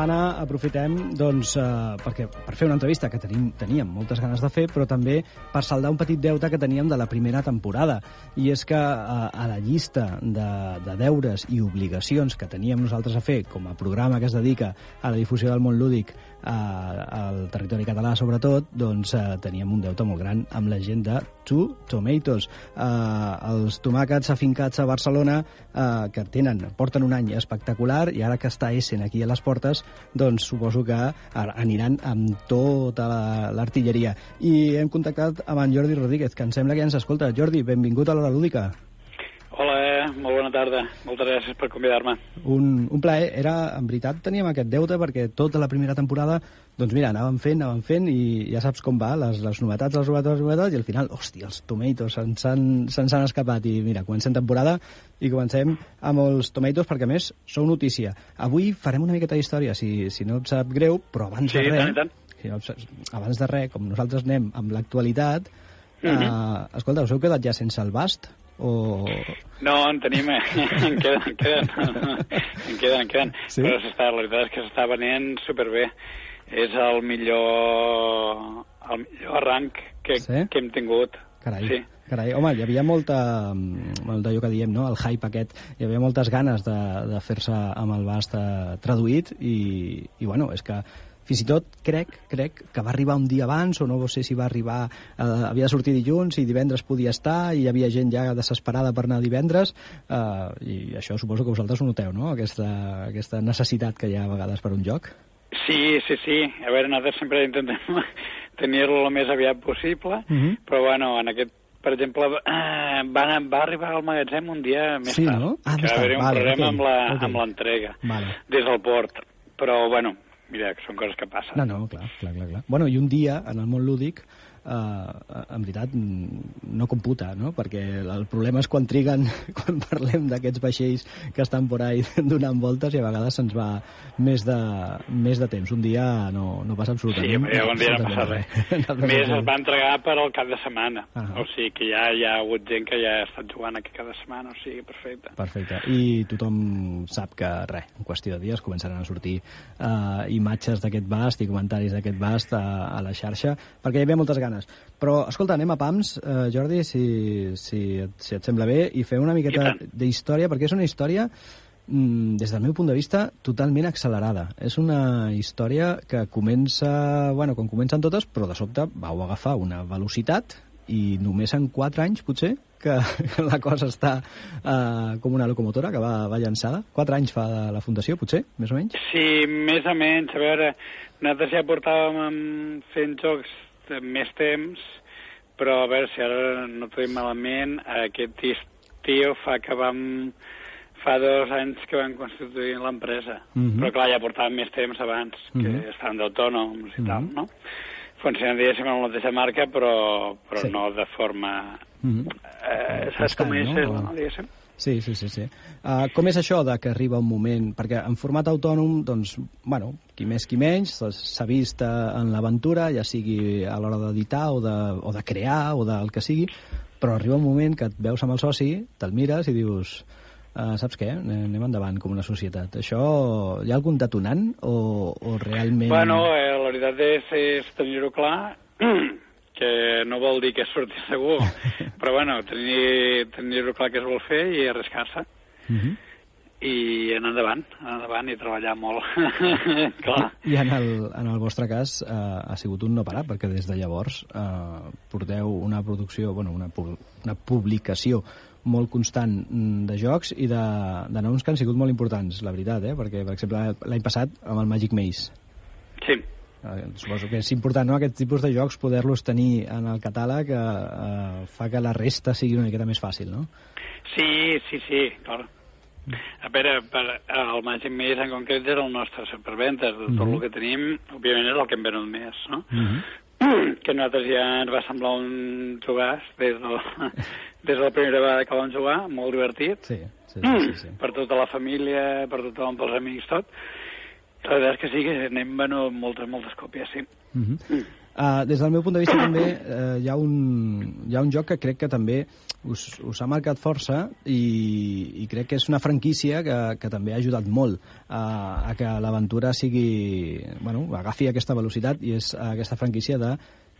setmana aprofitem doncs, eh, perquè, per fer una entrevista que tenim, teníem moltes ganes de fer, però també per saldar un petit deute que teníem de la primera temporada. I és que eh, a la llista de, de deures i obligacions que teníem nosaltres a fer com a programa que es dedica a la difusió del món lúdic eh, al territori català, sobretot, doncs eh, teníem un deute molt gran amb la gent de Two Tomatoes. Eh, els tomàquets afincats a Barcelona eh, que tenen, porten un any espectacular i ara que està Essen aquí a les portes, doncs suposo que aniran amb tota l'artilleria. I hem contactat amb en Jordi Rodríguez, que em sembla que ja ens escolta. Jordi, benvingut a l'Hora Lúdica. Hola, molt bona tarda. Moltes gràcies per convidar-me. Un, un plaer. Era, en veritat, teníem aquest deute perquè tota la primera temporada, doncs mira, anàvem fent, anàvem fent i ja saps com va, les, les novetats, les novetats, les novetats, i al final, hòstia, els tomatoes se'ns han, se han escapat. I mira, comencem temporada i comencem amb els tomatoes perquè, més, sou notícia. Avui farem una miqueta d'història, si, si no et sap greu, però abans sí, de res... tant, tant. Si no, abans de res, com nosaltres anem amb l'actualitat, Mhm. uh -huh. eh, escolta, us heu quedat ja sense el bast? O... No, en tenim, eh? en queden, en queden, en queden, en queden. Sí? Però s'està, la veritat és que s'està venent superbé. És el millor, el millor arranc que, Sí? que hem tingut. Carai, Sí. carai. Home, hi havia molta, mm, molt d'allò que diem, no? el hype aquest, hi havia moltes ganes de, de fer-se amb el bast eh, traduït i, i bueno, és que fins i tot crec, crec que va arribar un dia abans o no sé si va arribar, eh, havia de sortir dilluns i divendres podia estar i hi havia gent ja desesperada per anar divendres eh, i això suposo que vosaltres ho noteu, no? Aquesta, aquesta necessitat que hi ha a vegades per un joc. Sí, sí, sí. A veure, nosaltres sempre intentem tenir-lo el més aviat possible, Mhm. però bueno, en aquest per exemple, eh, va, va arribar al magatzem un dia més Sí, tard. no? Ah, que va haver-hi un vale, problema ok, amb l'entrega Vale. des del port. Però, bueno, mira, són coses que passen. No, no, clar, clar, clar, clar. Bueno, i un dia, en el món lúdic, eh, en veritat, no computa, no? Perquè el problema és quan triguen, quan parlem d'aquests vaixells que estan por ahí donant voltes i a vegades se'ns va més de, més de temps. Un dia no, no passa Sí, absolutament però un dia no passa res. A més, es va entregar per al cap de setmana. Ah. O sigui que ja hi ha hagut gent que ja ha estat jugant aquí cada setmana, o sigui, perfecte. Perfecte. I tothom sap que, res, en qüestió de dies començaran a sortir eh, imatges d'aquest bast i comentaris d'aquest bast a, a la xarxa, perquè hi havia moltes ganes. Però, escolta, anem a PAMS, eh, Jordi, si, si, et, si et sembla bé, i fem una miqueta d'història, perquè és una història mm, des del meu punt de vista, totalment accelerada. És una història que comença, bueno, com comencen totes, però de sobte vau agafar una velocitat i només en 4 anys, potser, que, la cosa està uh, com una locomotora que va, va llançada. 4 anys fa de la fundació, potser, més o menys? Sí, més o menys. A veure, nosaltres ja portàvem em, fent jocs més temps, però a veure si ara no dic malament, aquest estiu fa que vam fa dos anys que van constituir l'empresa. Mhm. Però clar, ja portàvem més temps abans, que Mhm. estàvem d'autònoms i tal, Mhm. no? Funcionen, diguéssim, amb la mateixa marca, però, però Sí. no de forma... Mm -hmm. Eh, saps com és, no? no? diguéssim? Sí, sí, sí. sí. Uh, com és això de que arriba un moment... Perquè en format autònom, doncs, bueno, qui més, qui menys, doncs, s'ha vist eh, en l'aventura, ja sigui a l'hora d'editar o, de, o de crear o del que sigui, però arriba un moment que et veus amb el soci, te'l mires i dius... Uh, saps què? Anem endavant com una societat. Això, hi ha algun detonant o, o realment... Bueno, eh, la veritat és, és tenir-ho clar, que no vol dir que surti segur, però bueno, tenir- tenir-ho clar que es vol fer i arriscar-se. Uh -huh. I anar endavant, anar endavant i treballar molt. clar. I en el, en el vostre cas eh, ha sigut un no parar, perquè des de llavors eh, porteu una producció, bueno, una, pu- una publicació molt constant mm, de jocs i de, de noms que han sigut molt importants, la veritat, eh? perquè, per exemple, l'any passat amb el Magic Maze. Sí, suposo que és important, no?, aquest tipus de jocs, poder-los tenir en el catàleg eh, eh, fa que la resta sigui una miqueta més fàcil, no? Sí, sí, sí, clar. A veure, per, el Magic Maze en concret és el nostre superventes, de tot Mhm. el que tenim, òbviament és el que hem venut més, no? Mm -hmm. que a nosaltres ja ens va semblar un jugàs des de, la, des de la primera vegada que vam jugar, molt divertit, Sí, sí, sí, sí, sí. per tota la família, per tothom, pels amics, tot. La veritat és que sí, que n'hem venut moltes, moltes còpies, sí. Mm -hmm. uh, des del meu punt de vista també uh, hi, ha un, hi ha un joc que crec que també us, us ha marcat força i, i crec que és una franquícia que, que també ha ajudat molt a, a que l'aventura sigui... Bueno, agafi aquesta velocitat i és aquesta franquícia de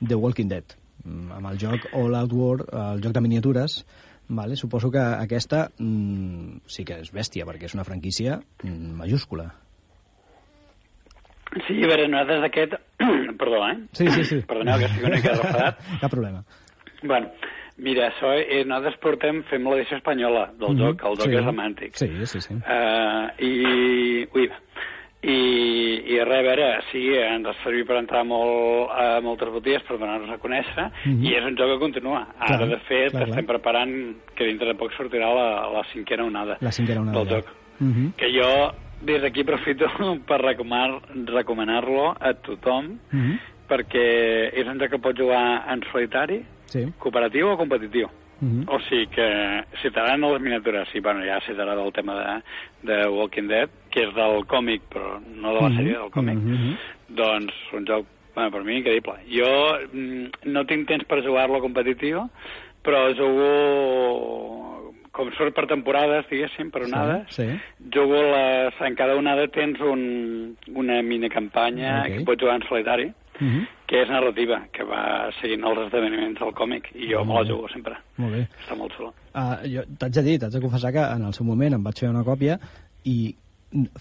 The Walking Dead mm, amb el joc All Out War, el joc de miniatures Vale, suposo que aquesta mm, sí que és bèstia, perquè és una franquícia mm, majúscula. Sí, a veure, nosaltres aquest... Perdó, eh? Sí, sí, sí. Perdoneu, que estic una mica refadat. Cap problema. Bueno, mira, això, eh, nosaltres portem, fem l'edició espanyola del Mhm, joc, el joc sí. és romàntic. Sí, sí, sí. Uh, I... Ui, i, i res, a veure, sí, ens ha servit per entrar molt a moltes botigues per donar-nos a conèixer, Mhm. i és un joc que continua. Ara, Clar, de fet, clar, clar. estem preparant que dintre de poc sortirà la, la cinquena onada La cinquena onada. del ja. joc. Mhm. Que jo, des d'aquí, aprofito per recomanar- recomanar-lo a tothom, Mhm. perquè és un joc que pot jugar en solitari, Sí. cooperatiu o competitiu. Mhm. O sigui que si t'agraden les miniatures, sí, bueno, ja si t'agrada el tema de, de Walking Dead, que és del còmic, però no de la Mhm. sèrie, del còmic, Mhm. doncs un joc, bueno, per mi, increïble. Jo mm, no tinc temps per jugar-lo competitiu, però jugo com surt per temporades, diguéssim, per onades, Sí, sí. jugo les... En cada onada tens un, una minicampanya Ok. que pots jugar en solitari, Mhm. que és narrativa, que va seguint els esdeveniments del còmic, i jo Ah, me la jugo sempre. Molt bé. Està molt xulo. Uh, jo t'haig de dir, t'haig de confessar que en el seu moment em vaig fer una còpia i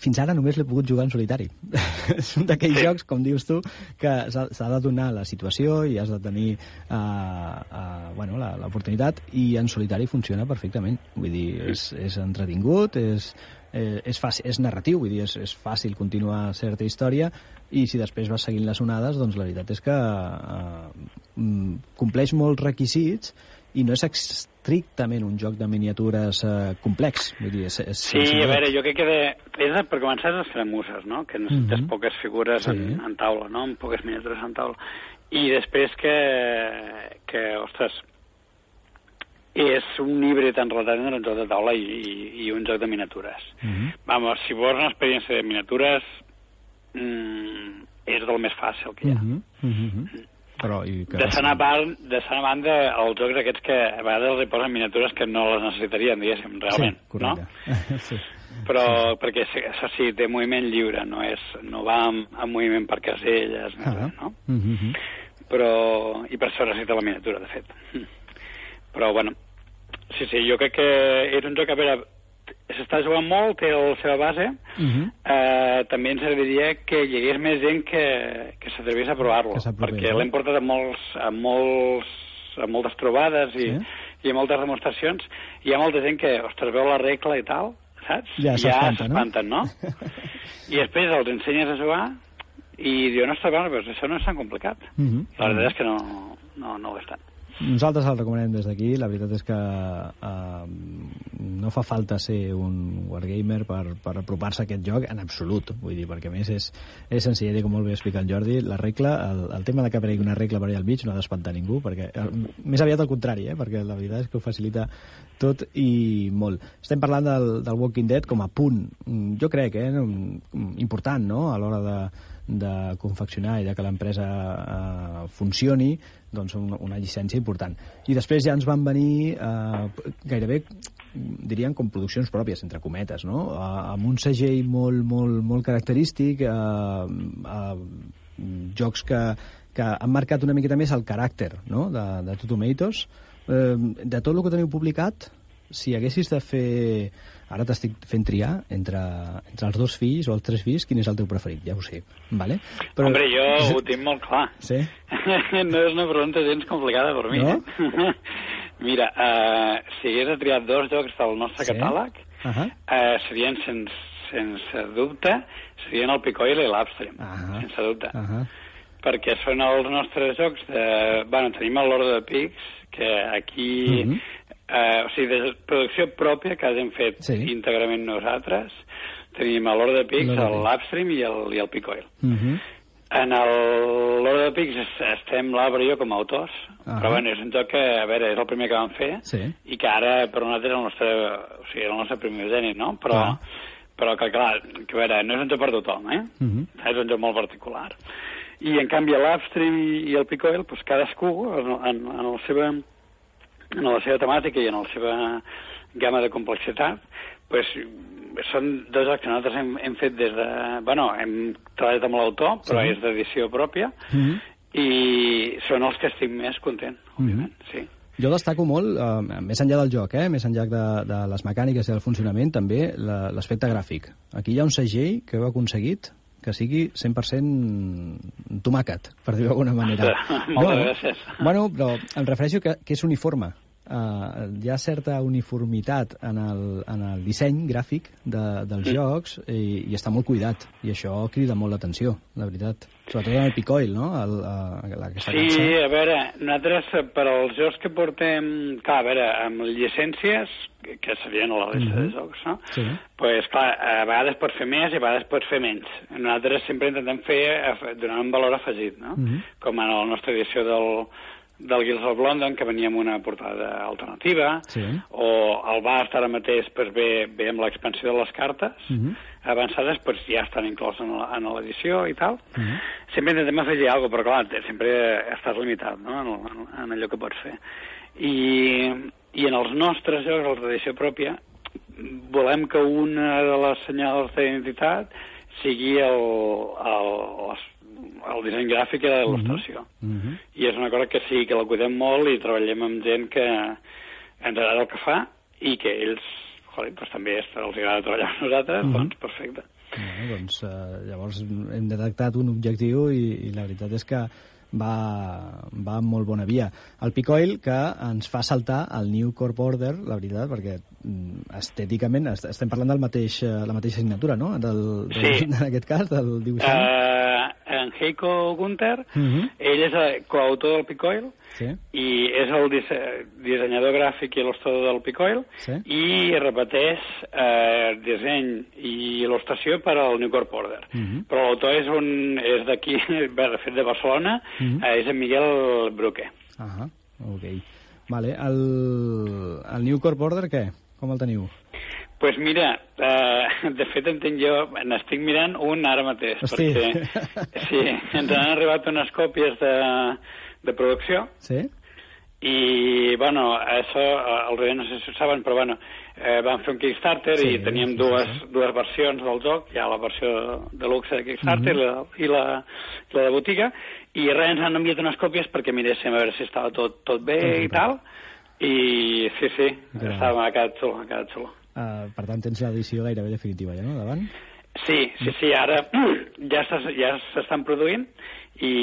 fins ara només l'he pogut jugar en solitari. és un d'aquells Sí. jocs, com dius tu, que s'ha de donar la situació i has de tenir uh, uh, bueno, la- l'oportunitat i en solitari funciona perfectament. Vull dir, és, és entretingut, és, eh, és, fàcil, és narratiu, vull dir, és, és fàcil continuar certa història i si després vas seguint les onades, doncs la veritat és que eh, mm, compleix molts requisits i no és estrictament un joc de miniatures eh, complex. Vull dir, és, és Sí, a veure, jo crec que de, és de, per començar és escramusses, no? Que necessites Mhm. poques figures Sí. en, en taula, no? Amb poques miniatures en taula. I després que, que ostres, és un híbrid en realitat entre un joc de taula i, i, i un joc de miniatures. Mhm. Vamos, si vols una experiència de miniatures, mm, és del més fàcil que hi ha. Mhm, mhm, mhm. Però, i que De sana, part, de sana banda, els jocs aquests que a vegades li posen miniatures que no les necessitarien, diguéssim, realment, sí, correcte. no? sí. Però perquè sí, això sí, té moviment lliure, no, és, no va amb, amb moviment per caselles, Ah, res, no? mhm, mhm. Però, i per això necessita la miniatura, de fet. Però, bueno, sí, sí, jo crec que és un joc, a veure, s'està jugant molt, té la seva base, Mhm. eh, també ens agradaria que hi hagués més gent que, que s'atrevís a provar-lo, perquè no? l'hem portat a, molts, a, molts, a moltes trobades i, Sí? i a moltes demostracions, i hi ha molta gent que, ostres, veu la regla i tal, saps? Ja s'espanta, no? s'espanten, no? I després els ensenyes a jugar i diuen, ostres, bueno, però això no és tan complicat. Mhm. La veritat és que no, no, no ho és tant. Nosaltres el recomanem des d'aquí. La veritat és que uh, no fa falta ser un wargamer per, per apropar-se a aquest joc en absolut. Vull dir, perquè a més és, és senzill, com molt bé explica el Jordi, la regla, el, el tema de que aparegui una regla per allà al mig no ha d'espantar ningú, perquè eh, més aviat al contrari, eh, perquè la veritat és que ho facilita tot i molt. Estem parlant del, del Walking Dead com a punt, jo crec, eh, important, no?, a l'hora de, de confeccionar i de que l'empresa eh, funcioni, doncs una, una llicència important. I després ja ens van venir eh, gairebé diríem com produccions pròpies, entre cometes, no? Eh, amb un segell molt, molt, molt característic, eh, eh, jocs que, que han marcat una miqueta més el caràcter no? de, de Two Tomatoes. Eh, de tot el que teniu publicat, si haguessis de fer... Ara t'estic fent triar entre, entre els dos fills o els tres fills, quin és el teu preferit, ja ho sé. Vale? Però... Hombre, jo ho tinc molt clar. Sí? no és una pregunta gens complicada per mi. No? Eh? Mira, uh, si hagués de triar dos jocs del nostre Sí? catàleg, Uh -huh. uh, serien sens, sense dubte, serien el Picoil i l'Upstream, Ah. sense dubte. Uh -huh. Perquè són els nostres jocs de... Bueno, tenim el Lord of the Pigs, que aquí... Mhm. Eh, o sigui, de producció pròpia que hem fet Sí. íntegrament nosaltres, tenim Pigs, Lord of the l'Upstream i el, i el Picoil. Uh -huh. En the Pigs es- estem l'Alba i jo com a autors, Ah. però bueno, és un joc que, a veure, és el primer que vam fer, Sí. i que ara per nosaltres és el nostre, o sigui, el nostre primogènit, no? Però, Ah. però que, clar, que a veure, no és un joc per tothom, eh? Uh -huh. És un joc molt particular. I, en canvi, l'Upstream i, el Picoil, doncs cadascú, en, en, en, el seva, en la seva temàtica i en la seva gamma de complexitat, pues, són dos jocs que nosaltres hem, hem fet des de... Bueno, hem treballat amb l'autor, però Sí. és d'edició pròpia, Uh -huh. i són els que estic més content, òbviament, sí. Jo destaco molt, eh, més enllà del joc, eh, més enllà de, de les mecàniques i del funcionament, també la- l'aspecte gràfic. Aquí hi ha un segell que heu aconseguit que sigui 100% tomàquet, per dir-ho d'alguna manera. Moltes gràcies. Bueno, però em refereixo que, que és uniforme. Uh, hi ha certa uniformitat en el, en el disseny gràfic de, dels Sí. jocs i, i està molt cuidat. I això crida molt l'atenció, la veritat. Sobretot en el Picoil, no? El, uh, aquesta Sí, cançó. a veure, nosaltres eh, per als jocs que portem, clar, a veure, amb llicències, que, que serien la resta Mhm. de jocs, no? Sí. pues, clar, a vegades pots fer més i a vegades pots fer menys. Nosaltres sempre intentem fer, donar un valor afegit, no? Mhm. Com en la nostra edició del, del Guilds of London, que venia amb una portada alternativa, Sí. o el Bast ara mateix pues, ve, ve amb l'expansió de les cartes, Mhm. avançades pues, ja estan incloses en la- l'edició i tal. Mhm. Sempre intentem afegir alguna cosa, però clar, sempre estàs limitat no? en, en, en allò que pots fer. I, I en els nostres jocs, els d'edició pròpia, volem que una de les senyals d'identitat sigui el, el, les, el disseny gràfic i la il·lustració. Mhm. I és una cosa que sí, que la cuidem molt i treballem amb gent que ens agrada el que fa i que ells, joder, doncs també els agrada treballar amb nosaltres, Mhm. doncs perfecte. Bueno, doncs eh, llavors hem detectat un objectiu i, i la veritat és que va, va en molt bona via. El Picoil que ens fa saltar el New Corp Order, la veritat, perquè mm, estèticament est estem parlant del mateix, eh, la mateixa signatura, no? Del, del, Sí. En aquest cas, del dibuixant. Uh, Heiko Gunther, Mhm. ell és el coautor del Picoil Sí, i és el disse dissenyador gràfic i il·lustrador del Picoil sí. i repeteix eh, disseny i il·lustració per al New Corp Order. Mhm. Però l'autor és, un, és d'aquí, de fet de Barcelona, Mhm. eh, és en Miguel Bruque. Ahà, ok. Vale, el, el New Corp Order què? Com el teniu? Pues mira, eh, de fet entenc jo, n'estic mirant un ara mateix, Hosti. perquè sí, ens han arribat unes còpies de, de producció Sí? i, bueno, això, els oients no sé si ho saben, però, bueno, eh, vam fer un Kickstarter Sí, i teníem dues, dues versions del joc, hi ha la versió de luxe de Kickstarter Mhm. i, la, i la, la de botiga, i res, ens han enviat unes còpies perquè miréssim a veure si estava tot, tot bé Tot i bé. tal, i sí, sí, Carai. estava, ha quedat xulo, ha quedat xulo. Uh, per tant, tens l'edició gairebé definitiva ja, no? Davant? Sí, sí, sí, ara ja s'es- ja s'estan produint i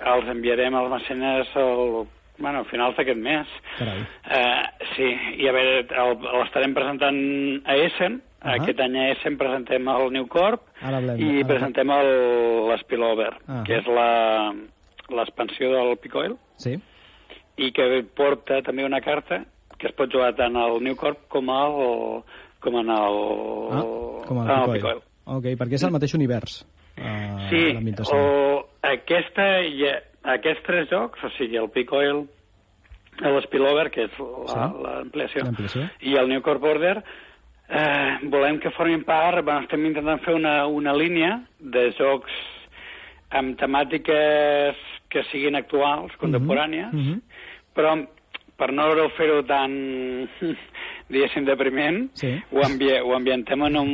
els enviarem als mecenes al, bueno, a finals d'aquest mes. Carai. Uh, sí, i a veure, el- l'estarem presentant a Essen, Ahà. aquest any a Essen presentem el New Corp Ara hablem- i ara- presentem el- l'Spillover, Ahà. que és la l'expansió del Picoil Sí? i que porta també una carta que es pot jugar tant al New Corp com, al, com en el, Ah, com el en el Picoil. Picoil. Ok, perquè és el mateix univers. Uh, Sí, o aquesta, i, aquests tres jocs, o sigui, el Picoil, l'Spillover, que és la- Sí. l'ampliació, L'ampliació. i el New Corp Order, eh, volem que formin part, bueno, estem intentant fer una, una línia de jocs amb temàtiques que siguin actuals, contemporànies, mhm. però per no fer-ho tan, diguéssim, depriment, Sí. ho, ambi ho ambientem en un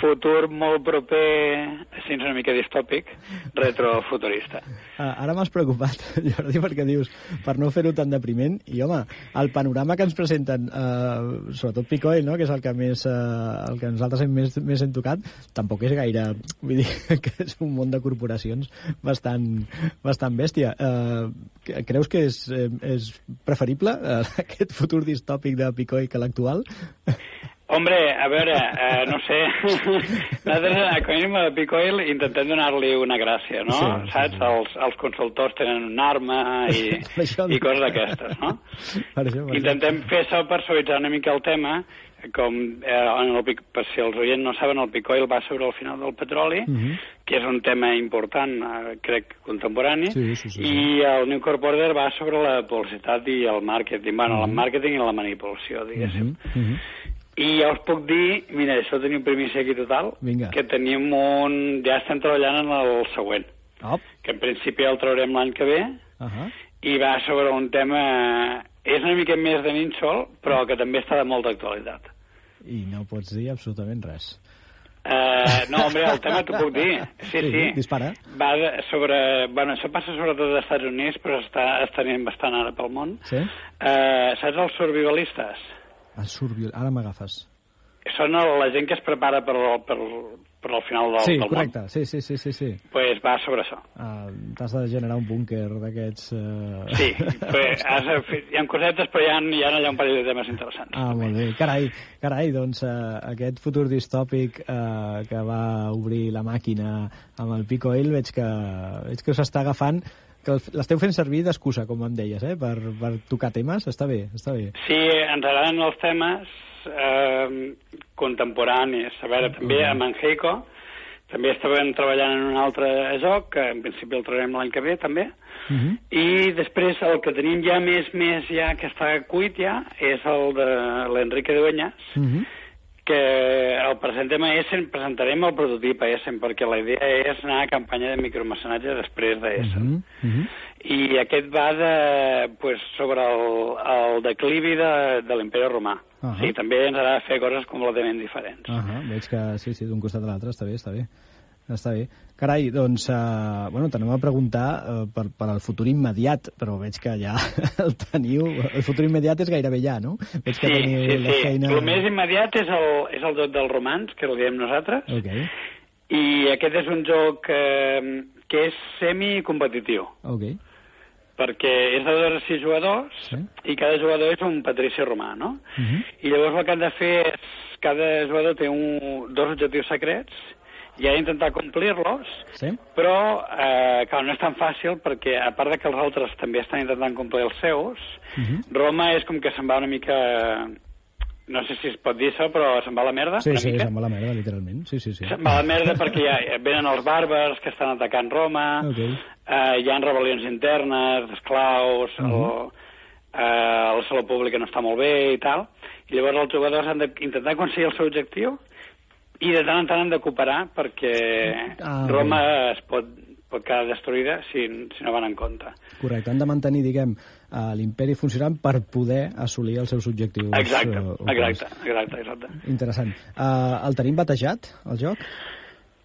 futur molt proper, així una mica distòpic, retrofuturista. Uh, ara m'has preocupat, Jordi, perquè dius, per no fer-ho tan depriment, i home, el panorama que ens presenten, uh, sobretot Picoil, no?, que és el que més, uh, el que nosaltres hem més, més hem tocat, tampoc és gaire, vull dir, que és un món de corporacions bastant, bastant bèstia. Uh, creus que és, eh, és preferible uh, aquest futur distòpic de Picoil que l'actual? Hombre, a veure, eh, no sé, nosaltres a mínim a Picoil intentem donar-li una gràcia, no? Sí, Saps? sí. Els, els consultors tenen una arma i, això i coses d'aquestes, no? Per això, per Intentem fer això per suavitzar una mica el tema, com eh, en el, per si els oients no saben, el Picoil va sobre el final del petroli, Mhm. que és un tema important, eh, crec, contemporani, Sí, sí, sí, sí. i el New Corp Order va sobre la publicitat i el màrqueting, bueno, Mhm. el màrqueting i la manipulació, diguéssim. Mhm, mhm. I ja us puc dir, mira, això tenim primícia aquí total, Vinga. que tenim un... ja estem treballant en el següent, Op. que en principi el traurem l'any que ve, Ahà. i va sobre un tema... És una mica més de nínxol, però que també està de molta actualitat. I no pots dir absolutament res. Uh, no, hombre, el tema t'ho puc dir. Sí, Sí, sí. dispara. Va sobre... Bueno, això passa sobretot als Estats Units, però està estenent bastant ara pel món. Sí? Uh, saps els survivalistes? El survival... Ara m'agafes. Són el, la gent que es prepara per, per, per al final del, Sí, del correcte. Sí, sí, sí, sí. sí. món. pues va sobre això. Uh, T'has de generar un búnquer d'aquests... Uh... Sí, pues, has, fer- hi ha cosetes, però hi ha, hi ha allà un parell de temes interessants. Ah, molt bé. Carai, carai doncs uh, aquest futur distòpic uh, que va obrir la màquina amb el Pico Oil veig que, veig que us està agafant que l'esteu fent servir d'excusa, com em deies, eh? per, per tocar temes. Està bé, està bé. Sí, ens agraden els temes eh, contemporanis. A veure, també a Manjeico també estàvem treballant en un altre joc, que en principi el trobarem l'any que ve, també. Uh -huh. I després el que tenim ja més, més ja, que està cuit ja, és el de l'Enrique Dueñas, Uh -huh. que el presentem a Essen, presentarem el prototip a Essen, perquè la idea és anar a campanya de micromecenatge després d'Essen. Uh -huh. I aquest va de, pues, sobre el, el declivi de, de l'imperi romà. Ahà. Sí, també ens agrada fer coses completament diferents. Uh -huh. Veig que sí, sí, d'un costat a l'altre, està bé, està bé. Està bé. Carai, doncs, uh, bueno, t'anem a preguntar uh, per, per al futur immediat, però veig que ja el teniu... El futur immediat és gairebé ja, no? Veig que Sí, teniu sí, la sí. feina... El més immediat és el, és el joc dels romans, que el diem nosaltres, Ok, i aquest és un joc eh, que és semi-competitiu, ok. Perquè és de dos a sis jugadors, Sí. i cada jugador és un patrici romà, no? Uh -huh. I llavors el que han de fer és... Cada jugador té un, dos objectius secrets i ha d'intentar complir-los, Sí? però, eh, clar, no és tan fàcil perquè, a part de que els altres també estan intentant complir els seus, Uh -huh. Roma és com que se'n va una mica... No sé si es pot dir això, però se'n va la merda, Sí, sí, se'n va la merda, literalment. Sí, sí, sí. Se'n va la merda perquè ja venen els bàrbars que estan atacant Roma, Ok. eh, hi ha rebel·lions internes, d'esclaus, uh Mhm. -huh. eh, la salut pública no està molt bé i tal, i llavors els jugadors han d'intentar aconseguir el seu objectiu i de tant en tant han de cooperar perquè Ah, Roma es pot, pot quedar destruïda si, si no van en compte. Correcte, han de mantenir, diguem, eh, l'imperi funcionant per poder assolir els seus objectius. Exacte, eh, exacte, exacte, exacte. Interessant. Uh, el tenim batejat, el joc?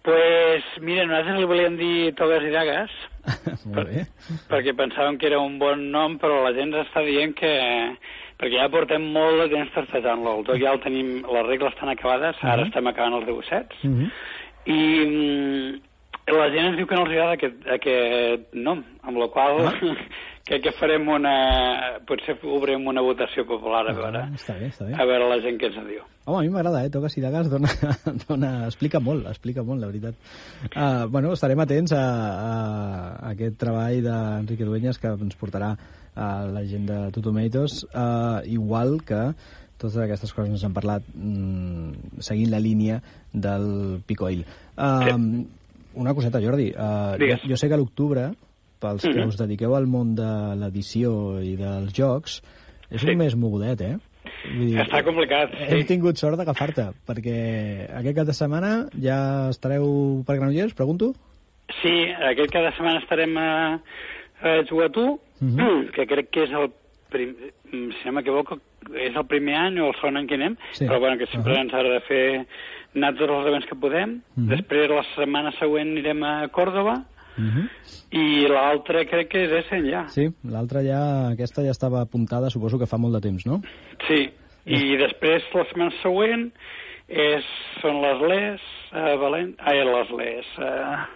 Pues, mira, nosaltres li volíem dir togues i dagues, Molt bé. perquè pensàvem que era un bon nom, però la gent està dient que... Perquè ja portem molt de temps testejant-lo. El joc ja el tenim, les regles estan acabades, ara Mhm. estem acabant els dibuixets, Uh -huh. i mm, la gent ens diu que no els agrada aquest, aquest nom, amb la qual Ah. crec que farem una... Potser obrim una votació popular, a veure, Ah, està bé, està bé. a veure la gent què ens diu. Home, a mi m'agrada, eh? Toques i dagues dona, dona, explica molt, explica molt, la veritat. Uh, bueno, estarem atents a, a, aquest treball d'Enrique Dueñas que ens portarà a la gent de Two Tomatoes, uh, igual que totes aquestes coses que ens han parlat mm, seguint la línia del Picoil. Uh, Una coseta, Jordi. Uh, jo, Digues. jo sé que a l'octubre, pels que Mhm. us dediqueu al món de l'edició i dels jocs, és Sí. un mes mogudet, eh? Vull dir, Està complicat, hem sí. tingut sort d'agafar-te, perquè aquest cap de setmana ja estareu per Granollers, pregunto? Sí, aquest cada setmana estarem a, a Jugatú, Mhm. que crec que és el prim, si no m'equivoco, és el primer any o el segon any que anem, Sí. però bueno, que sempre Ahà. ens ha de fer anar tots els events que podem. Mhm. Després, la setmana següent, anirem a Còrdoba, Uh -huh. i l'altra crec que és Essen ja. Sí, l'altra ja, aquesta ja estava apuntada, suposo que fa molt de temps, no? Sí, i després la setmana següent és, són les Les a Valent... Ai, les Les... Uh,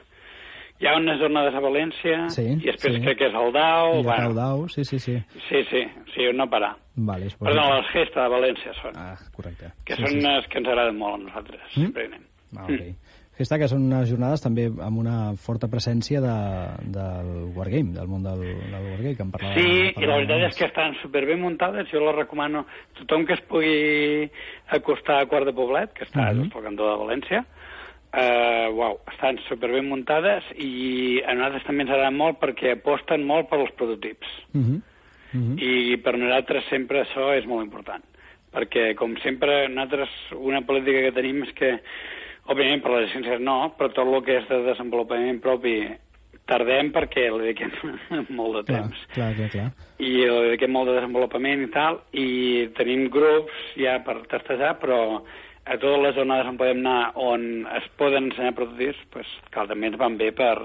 Hi ha unes jornades a València, Sí, i després sí. crec que és el Dau... I bueno, Caudau, sí, sí, sí. Sí, sí, sí, no parar. Vale, és Perdó, les Gesta de València són, Ah, correcte. que sí, són sí, sí. unes que ens agraden molt a nosaltres, Mm? sempre anem. Ah, ok. Aquesta que són unes jornades també amb una forta presència de, del Wargame, del món del, del Wargame, que en parlava... Sí, i la parlàvem veritat és que estan superben muntades, jo les recomano a tothom que es pugui acostar a Quart de Poblet, que està Mhm. just al cantó de València, eh, uau, estan superben muntades i a nosaltres també ens agrada molt perquè aposten molt per als prototips. Mhm, mhm. I per nosaltres sempre això és molt important. Perquè, com sempre, nosaltres una política que tenim és que, òbviament, per les llicències no, però tot el que és de desenvolupament propi tardem perquè li dediquem molt de Clar, temps. clar, clar, clar. I li dediquem molt de desenvolupament i tal, i tenim grups ja per testejar, però a totes les zones on podem anar on es poden ensenyar prototips, pues, clar, també ens van bé per,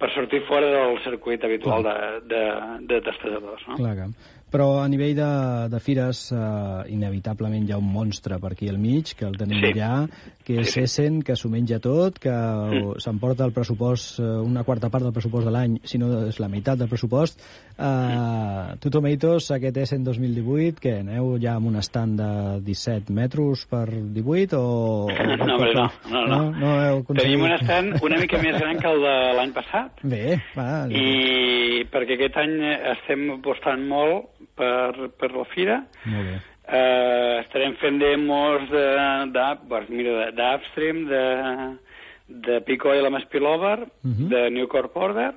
per sortir fora del circuit habitual de, de, de testejadors, no? Clar que... Però a nivell de, de fires, eh, inevitablement hi ha un monstre per aquí al mig, que el tenim Sí. allà, que és Sí, sí. Essen, que s'ho menja tot, que mm. s'emporta el pressupost, eh, una quarta part del pressupost de l'any, si no és la meitat del pressupost. Uh, tu, Tomatoes, aquest Essen 2018, que aneu ja amb un stand de 17 metres per 18 o... No, no, no, no. no, no heu aconseguit? Tenim un estant una mica més gran que el de l'any passat, Bé, va. i perquè aquest any estem apostant molt per, per la fira. Molt bé. Eh, estarem fent demos de, de, pues, mira, de- d'Upstream, de, de Pico i la Maspilover, Mhm. de New Corp Order,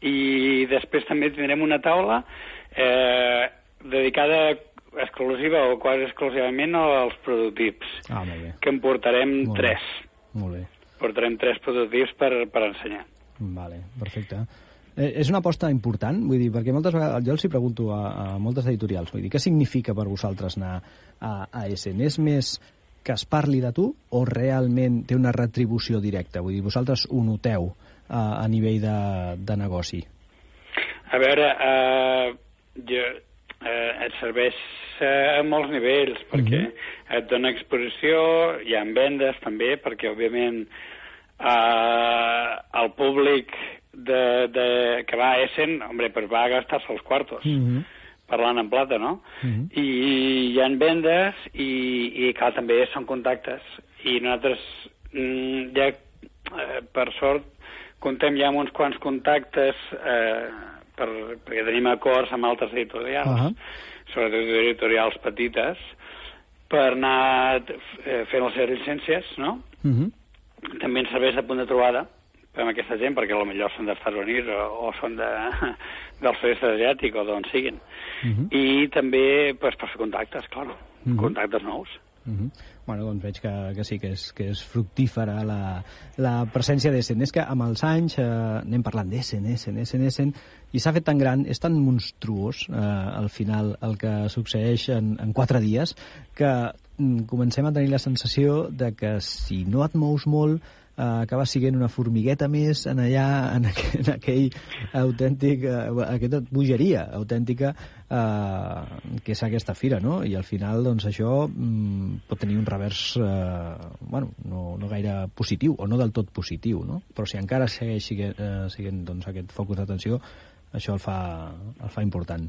i després també tindrem una taula eh, dedicada exclusiva o quasi exclusivament als prototips, Ah, molt bé. que en portarem Molt bé. tres. Molt bé. Portarem tres prototips per, per ensenyar. Vale, perfecte. Eh, és una aposta important? Vull dir, perquè moltes vegades, jo els hi pregunto a, a moltes editorials, vull dir, què significa per vosaltres anar a, a Essen? És més que es parli de tu o realment té una retribució directa? Vull dir, vosaltres ho noteu a, a nivell de, de negoci? A veure, eh, jo, eh, et serveix eh, a molts nivells, perquè Mhm. et dona exposició, hi ha vendes també, perquè òbviament eh, el públic de, de, que va a Essen, hombre, pues va a gastar-se els quartos, Mm -hmm. parlant en plata, no? Mhm. I hi ha vendes i, i clar, també són contactes. I nosaltres mm, ja, eh, per sort, comptem ja amb uns quants contactes eh, per, perquè tenim acords amb altres editorials, Ahà. sobretot editorials petites, per anar eh, fent les seves llicències, no? Mm -hmm. També ens serveix de punt de trobada amb aquesta gent, perquè potser són dels Estats Units o, o són de, del sud-est asiàtic o d'on siguin. Mhm. I també pues, per fer contactes, clar, Mhm. contactes nous. Mm -hmm. Bueno, doncs veig que, que sí, que és, que és fructífera la, la presència d'Essen. És que amb els anys eh, anem parlant d'Essen, Essen, Essen, Essen, i s'ha fet tan gran, és tan monstruós eh, al final el que succeeix en, en quatre dies, que mm, comencem a tenir la sensació de que si no et mous molt eh, acaba sent una formigueta més en allà, en aquell, en aquell autèntic, eh, aquesta bogeria autèntica eh, que és aquesta fira, no? I al final, doncs, això mm, pot tenir un revers, eh, bueno, no, no gaire positiu, o no del tot positiu, no? Però si encara segueix siguent, eh, siguent doncs, aquest focus d'atenció, això el fa, el fa important.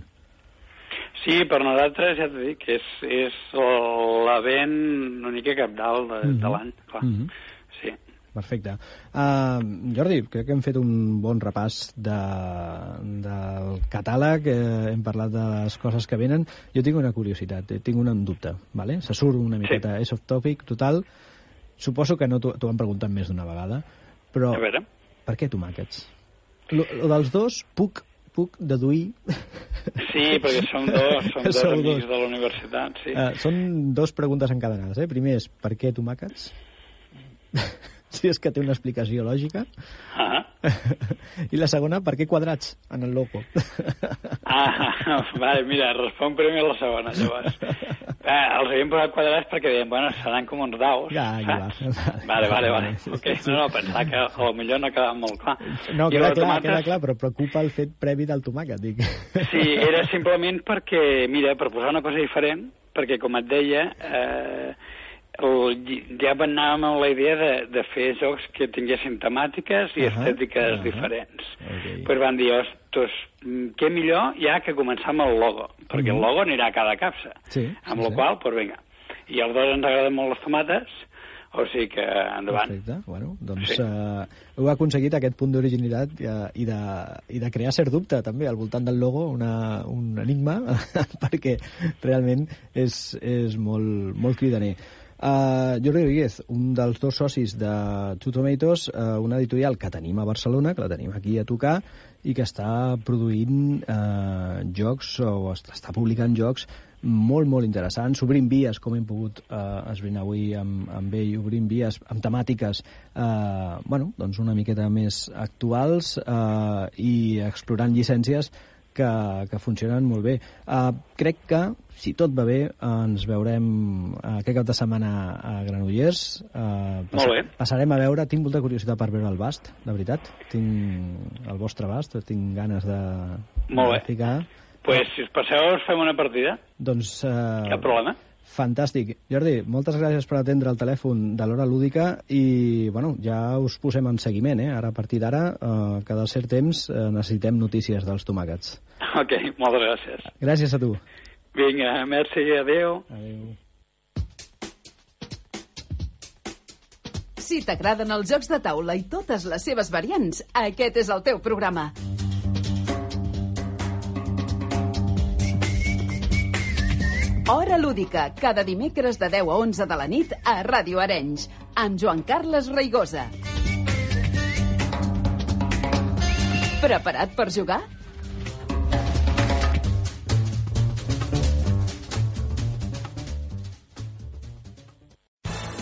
Sí, per nosaltres, ja t'ho dic, és, és l'event una mica capdalt de, Mhm. de l'any, clar. Mhm. Sí. Perfecte. Uh, Jordi, crec que hem fet un bon repàs de, del catàleg, eh, hem parlat de les coses que venen. Jo tinc una curiositat, eh, tinc un dubte, ¿vale? se surt una miqueta, és off topic, total. Suposo que no t'ho t'ho han preguntat més d'una vegada, però A veure. per què tomàquets? Lo, lo dels dos puc, puc deduir... Sí, perquè som dos, som dos Sou amics dos. de la universitat, sí. Uh, són dos preguntes encadenades. Eh? Primer és per què tomàquets? Si és que té una explicació lògica. Ah, I la segona, per què quadrats en el logo? ah, vale, mira, responc primer la segona, llavors. Eh, els havíem posat quadrats perquè deien, bueno, seran com uns daus, Ja, ja va. Vale, vale, vale. Sí, Ok, sí, sí. no, no, pensava que a lo millor no quedava molt clar. No, I queda clar, tomates- queda clar, però preocupa el fet previ del tomàquet, dic. Sí, era simplement perquè, mira, per posar una cosa diferent, perquè, com et deia, eh, el, ja anàvem amb la idea de, de fer jocs que tinguessin temàtiques i Ahà, estètiques ahà. diferents. Ok. Però van dir, ostres, mm, què millor ja que començar amb el logo, perquè el logo anirà a cada capsa. Sí, amb sí, la sí. qual cosa, doncs vinga. I als dos ens agraden molt les tomates, o sigui que endavant. Perfecte. Bueno, doncs Sí. sí. uh, heu aconseguit aquest punt d'originalitat uh, i, de, i de crear cert dubte també al voltant del logo, una, un enigma, perquè realment és, és molt, molt cridaner. Uh, Jordi Rodríguez, un dels dos socis de Two Tomatoes, uh, una editorial que tenim a Barcelona, que la tenim aquí a tocar, i que està produint uh, jocs, o est- està publicant jocs molt, molt interessants, obrint vies, com hem pogut eh, esbrinar avui amb, amb ell, obrint vies amb temàtiques eh, bueno, doncs una miqueta més actuals eh, i explorant llicències que, que funcionen molt bé. Uh, crec que, si tot va bé, ens veurem uh, aquest cap de setmana a Granollers. Uh, Molt bé. Passarem a veure, tinc molta curiositat per veure el bast, de veritat. Tinc el vostre bast, tinc ganes de, Molt de bé. ficar. pues, si us passeu, us fem una partida. Doncs... Uh, Cap problema. Fantàstic. Jordi, moltes gràcies per atendre el telèfon de l'hora lúdica i, bueno, ja us posem en seguiment, eh? Ara, a partir d'ara, eh, cada cert temps eh, necessitem notícies dels tomàquets. Ok, moltes gràcies. Gràcies a tu. Vinga, merci, adeu. Adéu. Si t'agraden els jocs de taula i totes les seves variants, aquest és el teu programa. Hora lúdica, cada dimecres de 10 a 11 de la nit a Ràdio Arenys, amb Joan Carles Reigosa. Preparat per jugar?